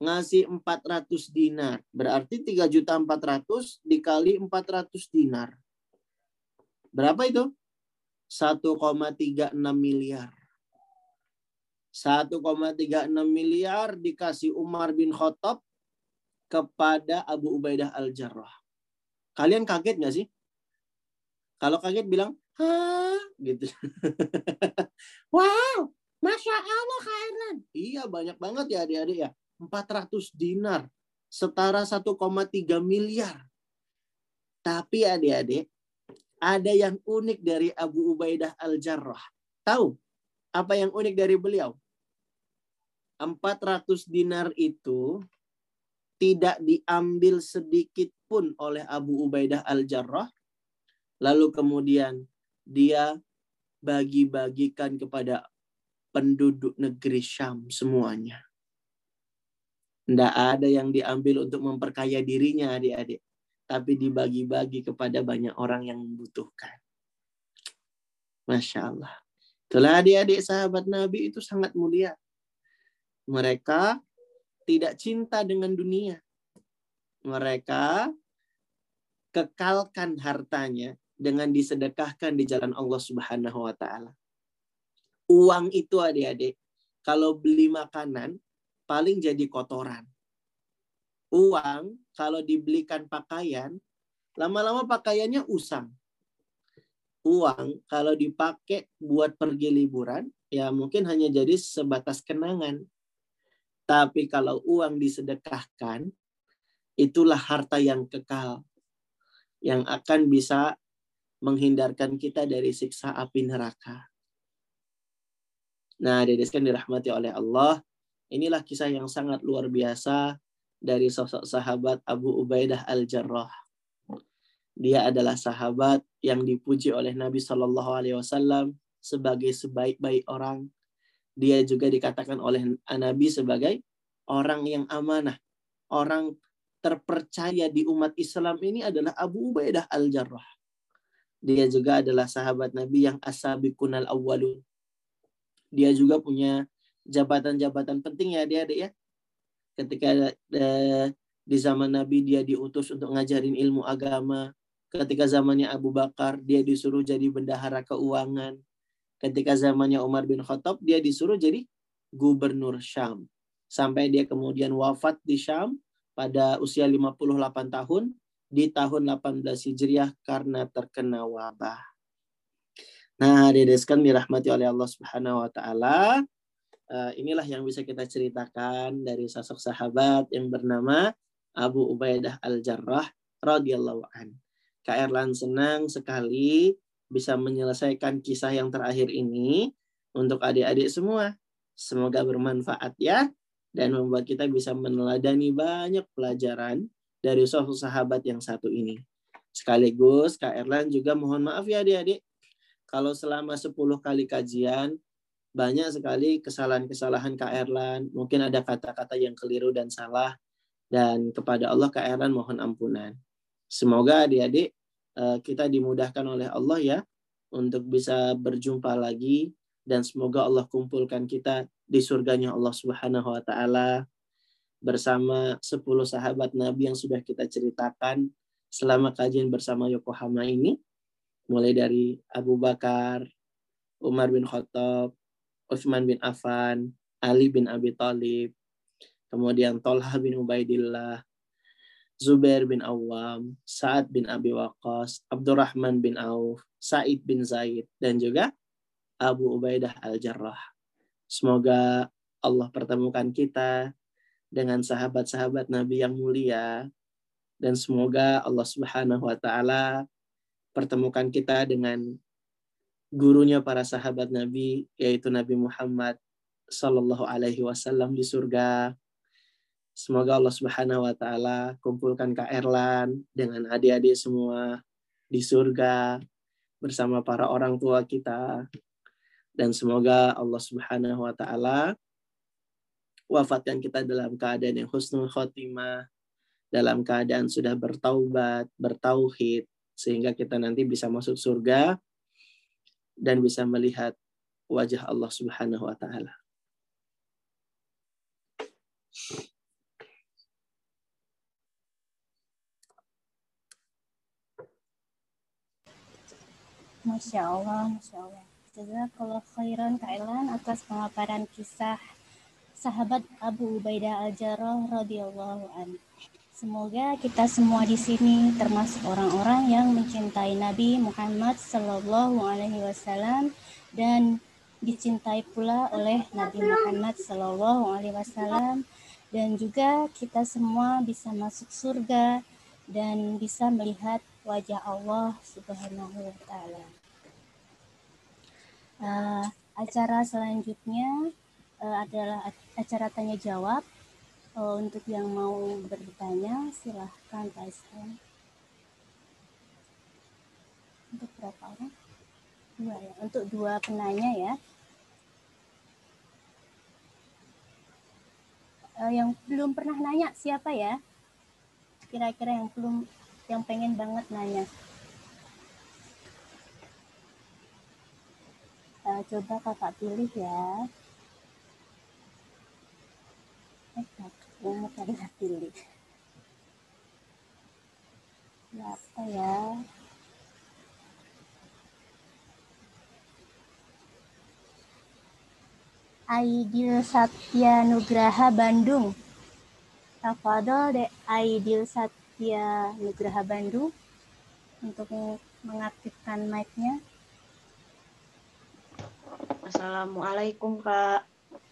Ngasih 400 dinar. Berarti 3 juta 400 dikali 400 dinar. Berapa itu? 1,36 miliar. 1,36 miliar dikasih Umar bin Khattab kepada Abu Ubaidah Al-Jarrah. Kalian kaget nggak sih? Kalau kaget bilang, Hah? gitu. wow, Masya Allah Kak Iya, banyak banget ya adik-adik ya. 400 dinar. Setara 1,3 miliar. Tapi adik-adik, ada yang unik dari Abu Ubaidah Al-Jarrah. Tahu apa yang unik dari beliau? 400 dinar itu tidak diambil sedikit pun oleh Abu Ubaidah Al-Jarrah. Lalu kemudian dia bagi-bagikan kepada penduduk negeri Syam semuanya. Tidak ada yang diambil untuk memperkaya dirinya adik-adik tapi dibagi-bagi kepada banyak orang yang membutuhkan. Masya Allah. Itulah adik-adik sahabat Nabi itu sangat mulia. Mereka tidak cinta dengan dunia. Mereka kekalkan hartanya dengan disedekahkan di jalan Allah Subhanahu wa taala. Uang itu adik-adik, kalau beli makanan paling jadi kotoran. Uang kalau dibelikan pakaian, lama-lama pakaiannya usang uang kalau dipakai buat pergi liburan ya mungkin hanya jadi sebatas kenangan. Tapi kalau uang disedekahkan itulah harta yang kekal yang akan bisa menghindarkan kita dari siksa api neraka. Nah, dedeskan dirahmati oleh Allah, inilah kisah yang sangat luar biasa dari sosok sahabat Abu Ubaidah Al-Jarrah. Dia adalah sahabat yang dipuji oleh Nabi Shallallahu Alaihi Wasallam sebagai sebaik-baik orang. Dia juga dikatakan oleh Nabi sebagai orang yang amanah, orang terpercaya di umat Islam ini adalah Abu Ubaidah al-Jarrah. Dia juga adalah sahabat Nabi yang asabikunal awwalun. Dia juga punya jabatan-jabatan penting ya dia ya. Ketika eh, di zaman Nabi dia diutus untuk ngajarin ilmu agama, Ketika zamannya Abu Bakar, dia disuruh jadi bendahara keuangan. Ketika zamannya Umar bin Khattab, dia disuruh jadi gubernur Syam. Sampai dia kemudian wafat di Syam pada usia 58 tahun di tahun 18 Hijriah karena terkena wabah. Nah, dedeskan dirahmati oleh Allah Subhanahu wa taala. Uh, inilah yang bisa kita ceritakan dari sosok sahabat yang bernama Abu Ubaidah Al-Jarrah radhiyallahu an. Kak senang sekali bisa menyelesaikan kisah yang terakhir ini untuk adik-adik semua. Semoga bermanfaat ya dan membuat kita bisa meneladani banyak pelajaran dari sosok sahabat yang satu ini. Sekaligus Kak Erlan juga mohon maaf ya adik-adik kalau selama 10 kali kajian banyak sekali kesalahan-kesalahan Kak Erlan, mungkin ada kata-kata yang keliru dan salah. Dan kepada Allah Kak Erlan mohon ampunan. Semoga adik-adik eh, kita dimudahkan oleh Allah ya untuk bisa berjumpa lagi. Dan semoga Allah kumpulkan kita di surganya Allah Subhanahu wa taala. Bersama 10 sahabat Nabi yang sudah kita ceritakan selama kajian bersama Yokohama ini mulai dari Abu Bakar, Umar bin Khattab, Utsman bin Affan, Ali bin Abi Thalib, kemudian Tolha bin Ubaidillah, Zubair bin Awam, Sa'ad bin Abi Waqqas, Abdurrahman bin Auf, Said bin Zaid, dan juga Abu Ubaidah al-Jarrah. Semoga Allah pertemukan kita dengan sahabat-sahabat Nabi yang mulia dan semoga Allah Subhanahu wa taala pertemukan kita dengan gurunya para sahabat Nabi yaitu Nabi Muhammad sallallahu alaihi wasallam di surga Semoga Allah Subhanahu wa taala kumpulkan Kak Erlan dengan adik-adik semua di surga bersama para orang tua kita. Dan semoga Allah Subhanahu wa taala wafatkan kita dalam keadaan yang husnul khotimah, dalam keadaan sudah bertaubat, bertauhid sehingga kita nanti bisa masuk surga dan bisa melihat wajah Allah Subhanahu wa taala. Masya Allah, Masya Allah. Jazakallah khairan Kailan atas pemaparan kisah sahabat Abu Ubaidah Al-Jarrah radhiyallahu an. Semoga kita semua di sini termasuk orang-orang yang mencintai Nabi Muhammad sallallahu alaihi wasallam dan dicintai pula oleh Nabi Muhammad sallallahu alaihi wasallam dan juga kita semua bisa masuk surga dan bisa melihat wajah Allah Subhanahu wa taala. Uh, acara selanjutnya uh, adalah acara tanya jawab. Uh, untuk yang mau bertanya silahkan Pak Untuk berapa orang? Dua ya. Untuk dua penanya ya. Uh, yang belum pernah nanya siapa ya? Kira-kira yang belum yang pengen banget nanya. Uh, coba kakak pilih ya. Eh, tadi pilih. Apa ya? Aidil Satya Nugraha Bandung. Tafadol de Aidil Satya Nugraha Bandung untuk mengaktifkan mic-nya. Assalamualaikum Kak.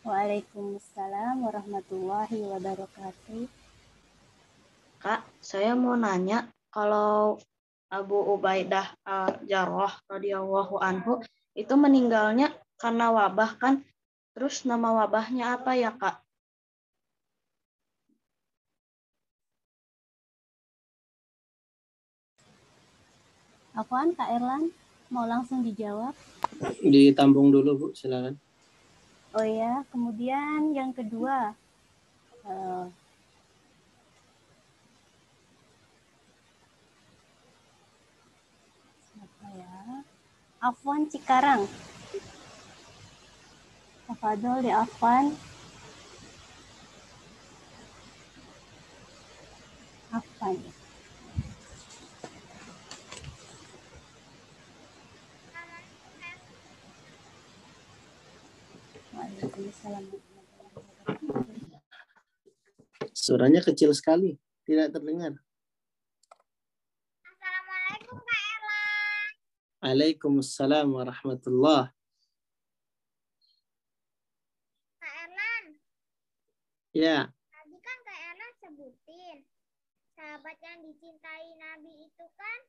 Waalaikumsalam warahmatullahi wabarakatuh. Kak, saya mau nanya kalau Abu Ubaidah al-Jarrah radhiyallahu anhu itu meninggalnya karena wabah kan Terus nama wabahnya apa ya, Kak? Apaan, Kak Erlan? Mau langsung dijawab? Ditampung dulu, Bu, silakan. Oh ya, kemudian yang kedua. Uh, ya? Afwan Cikarang. Tafadol di Afwan. Afwan. Suaranya kecil sekali, tidak terdengar. Assalamualaikum Kak Erlan. Waalaikumsalam warahmatullahi Ya. Tadi kan Kak Erna sebutin sahabat yang dicintai Nabi itu kan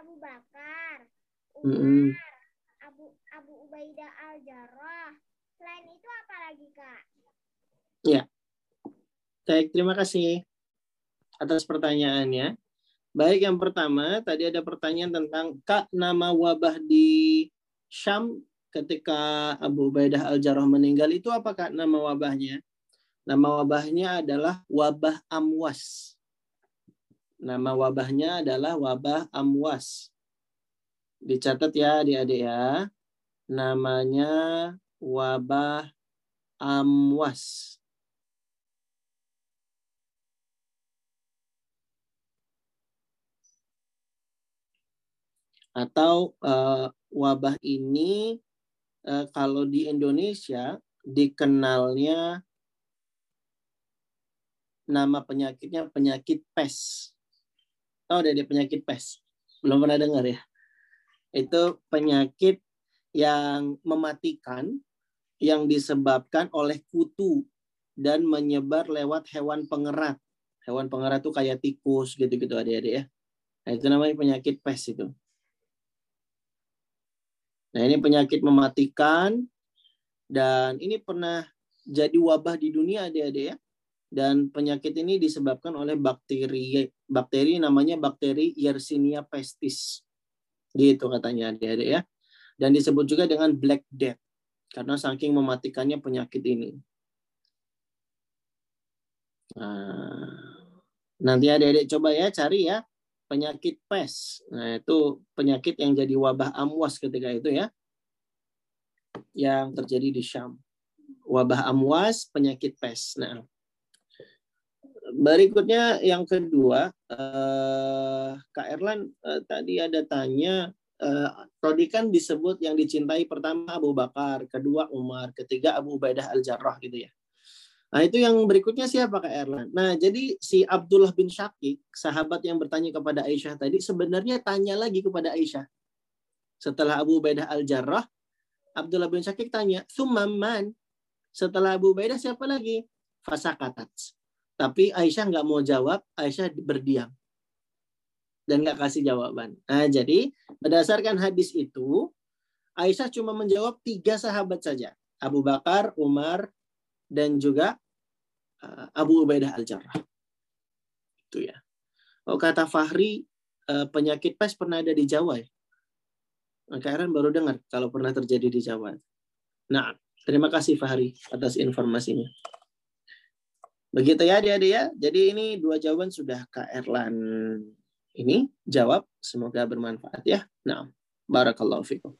Abu Bakar, Umar, mm -hmm. Abu Abu Ubaidah al Jarrah. Selain itu apa lagi Kak? Ya. Baik, terima kasih atas pertanyaannya. Baik, yang pertama tadi ada pertanyaan tentang Kak nama wabah di Syam ketika Abu Ubaidah al Jarrah meninggal itu apa Kak nama wabahnya? Nama wabahnya adalah wabah amwas. Nama wabahnya adalah wabah amwas. Dicatat ya adik-adik ya. Namanya wabah amwas. Atau uh, wabah ini uh, kalau di Indonesia dikenalnya nama penyakitnya penyakit pes. Tahu dari penyakit pes? Belum pernah dengar ya? Itu penyakit yang mematikan yang disebabkan oleh kutu dan menyebar lewat hewan pengerat. Hewan pengerat itu kayak tikus gitu-gitu adik-adik ya. Nah, itu namanya penyakit pes itu. Nah, ini penyakit mematikan dan ini pernah jadi wabah di dunia adik-adik ya dan penyakit ini disebabkan oleh bakteri bakteri namanya bakteri Yersinia pestis gitu katanya adik-adik ya dan disebut juga dengan black death karena saking mematikannya penyakit ini. Nah, nanti adik-adik coba ya cari ya penyakit pes. Nah itu penyakit yang jadi wabah amwas ketika itu ya. Yang terjadi di Syam. Wabah amwas penyakit pes. Nah berikutnya yang kedua, uh, Kak Erlan uh, tadi ada tanya, uh, tadi kan disebut yang dicintai pertama Abu Bakar, kedua Umar, ketiga Abu Ubaidah al Jarrah gitu ya. Nah itu yang berikutnya siapa Kak Erlan? Nah jadi si Abdullah bin Syakik, sahabat yang bertanya kepada Aisyah tadi, sebenarnya tanya lagi kepada Aisyah. Setelah Abu Ubaidah al Jarrah, Abdullah bin Syakik tanya, Sumamman. Setelah Abu Ubaidah siapa lagi? Fasakatat tapi Aisyah nggak mau jawab, Aisyah berdiam. Dan nggak kasih jawaban. Nah, jadi berdasarkan hadis itu, Aisyah cuma menjawab tiga sahabat saja. Abu Bakar, Umar, dan juga uh, Abu Ubaidah al-Jarrah. Itu ya. Oh, kata Fahri, uh, penyakit pes pernah ada di Jawa ya? Maka Aaron baru dengar kalau pernah terjadi di Jawa. Nah, terima kasih Fahri atas informasinya. Begitu ya adik-adik ya. Jadi ini dua jawaban sudah Kak Erlan ini jawab. Semoga bermanfaat ya. Nah, barakallahu fikum.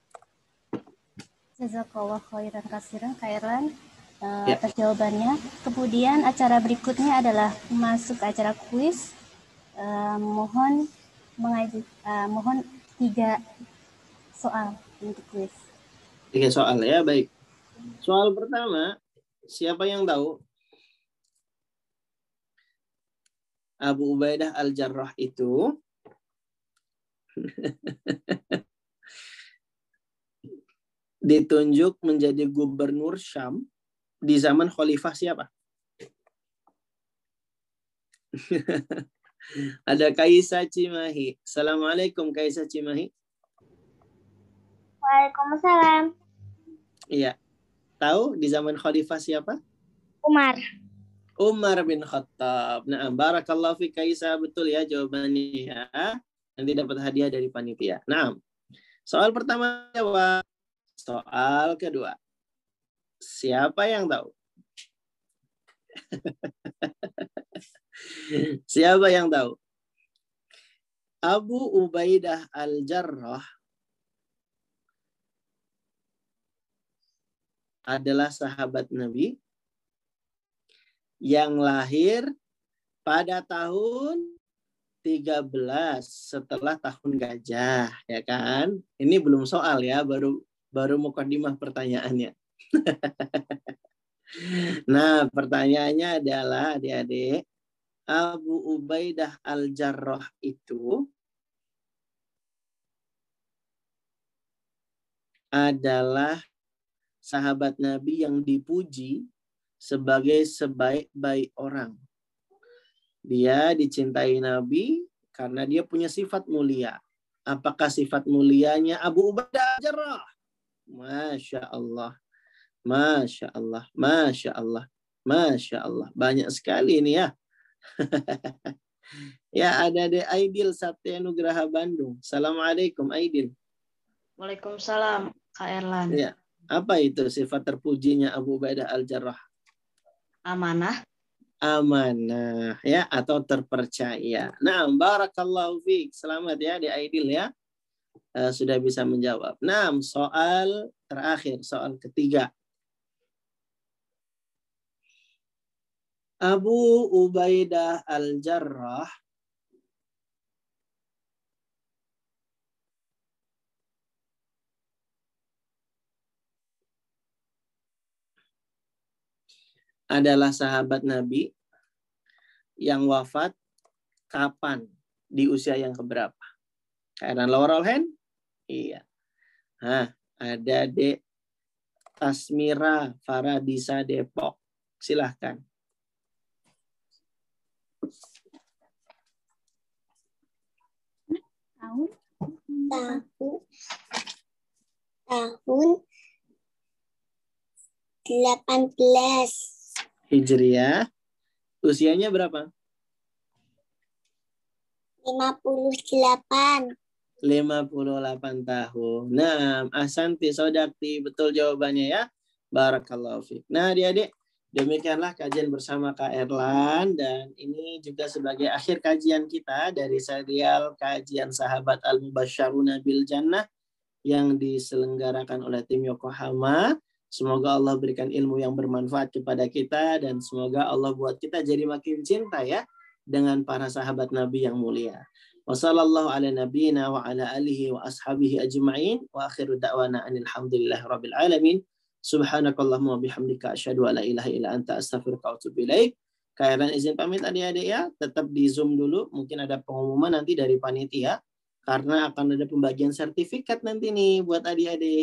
Jazakallah khairan kasiran Kak Erlan uh, Ya. atas jawabannya. Kemudian acara berikutnya adalah masuk acara kuis. Uh, mohon mengaju, uh, mohon tiga soal untuk kuis. Tiga soal ya, baik. Soal pertama, siapa yang tahu Abu Ubaidah Al-Jarrah itu ditunjuk menjadi gubernur Syam di zaman khalifah siapa? Ada Kaisa Cimahi. Assalamualaikum Kaisa Cimahi. Waalaikumsalam. Iya. Tahu di zaman khalifah siapa? Umar. Umar bin Khattab. Nah, barakallahu fi Kaisa betul ya jawabannya ya. Nanti dapat hadiah dari panitia. Nah, soal pertama jawab. Soal kedua. Siapa yang tahu? Siapa yang tahu? Abu Ubaidah Al-Jarrah adalah sahabat Nabi yang lahir pada tahun 13 setelah tahun gajah ya kan ini belum soal ya baru baru mukadimah pertanyaannya nah pertanyaannya adalah adik-adik Abu Ubaidah Al-Jarrah itu adalah sahabat Nabi yang dipuji sebagai sebaik-baik orang. Dia dicintai Nabi karena dia punya sifat mulia. Apakah sifat mulianya Abu Ubaidah Jarrah? Masya Allah. Masya Allah. Masya Allah. Masya Allah. Banyak sekali ini ya. ya ada de Aidil Satya Nugraha Bandung. Assalamualaikum Aidil. Waalaikumsalam Kak Erlan. Ya. Apa itu sifat terpujinya Abu Ubaidah Al-Jarrah? Amanah. Amanah ya atau terpercaya. Nah, barakallahu fiik. Selamat ya di Aidil ya. Eh, sudah bisa menjawab. Nah, soal terakhir, soal ketiga. Abu Ubaidah Al-Jarrah adalah sahabat Nabi yang wafat kapan di usia yang keberapa? Karena lower all hand? Iya. Hah, ada Dek Tasmira Faradisa Depok. Silahkan. Tahun tahun tahun 18 Hijriah. Usianya berapa? 58 58 tahun. Nah, Asanti Sodakti, betul jawabannya ya. Barakallahu fiik. Nah, adik-adik, demikianlah kajian bersama Kak Erlan dan ini juga sebagai akhir kajian kita dari serial kajian sahabat Al-Mubasyaruna bil Jannah yang diselenggarakan oleh tim Yokohama. Semoga Allah berikan ilmu yang bermanfaat kepada kita dan semoga Allah buat kita jadi makin cinta ya dengan para sahabat Nabi yang mulia. Wassallallahu ala nabiyyina wa ala alihi wa ashabihi ajma'in wa akhiru da'wana anil hamdulillah rabbil alamin. Subhanakallahumma bihamdika asyhadu an la ilaha illa anta astaghfiruka wa atubu ilaik. Kairan izin pamit adik-adik ya, tetap di Zoom dulu. Mungkin ada pengumuman nanti dari panitia karena akan ada pembagian sertifikat nanti nih buat adik-adik.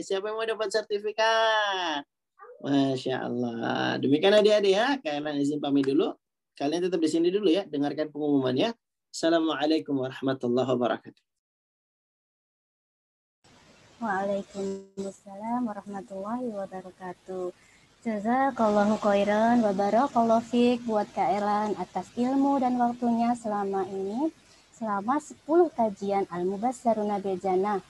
Siapa yang mau dapat sertifikat? Masya Allah. Demikian adik-adik ya, kalian izin pamit dulu. Kalian tetap di sini dulu ya, dengarkan pengumumannya. Assalamualaikum warahmatullahi wabarakatuh. Waalaikumsalam warahmatullahi wabarakatuh. Jazakallahu khairan wa barakallahu fiik buat Kak Erlan atas ilmu dan waktunya selama ini selama 10 kajian Al-Mubassaruna bil Jannah.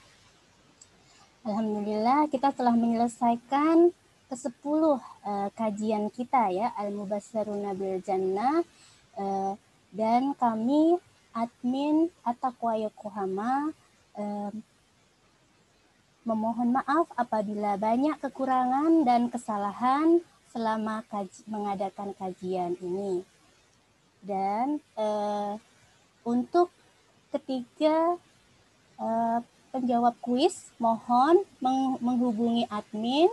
Alhamdulillah kita telah menyelesaikan ke-10 uh, kajian kita ya Al-Mubassaruna bil Jannah uh, dan kami admin Ataqwa Yokohama uh, memohon maaf apabila banyak kekurangan dan kesalahan selama kaji, mengadakan kajian ini. Dan untuk ketiga uh, penjawab kuis, mohon meng menghubungi admin,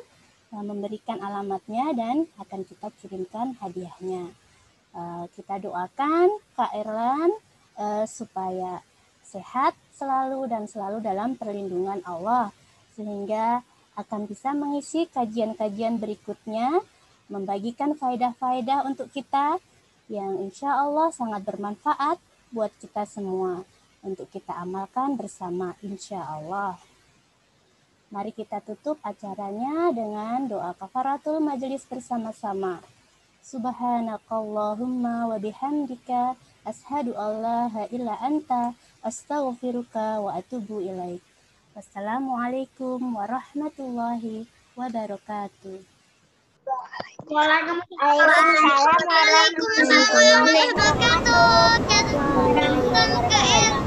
uh, memberikan alamatnya dan akan kita kirimkan hadiahnya. Uh, kita doakan Kak Erlan supaya sehat selalu dan selalu dalam perlindungan Allah sehingga akan bisa mengisi kajian-kajian berikutnya, membagikan faedah-faedah untuk kita yang insya Allah sangat bermanfaat buat kita semua untuk kita amalkan bersama insya Allah. Mari kita tutup acaranya dengan doa kafaratul majelis bersama-sama. Subhanakallahumma wa bihamdika ashadu alla illa anta astaghfiruka wa atubu ilaik. Wassalamualaikum warahmatullahi wabarakatuh. Waalaikumsalam warahmatullahi wabarakatuh.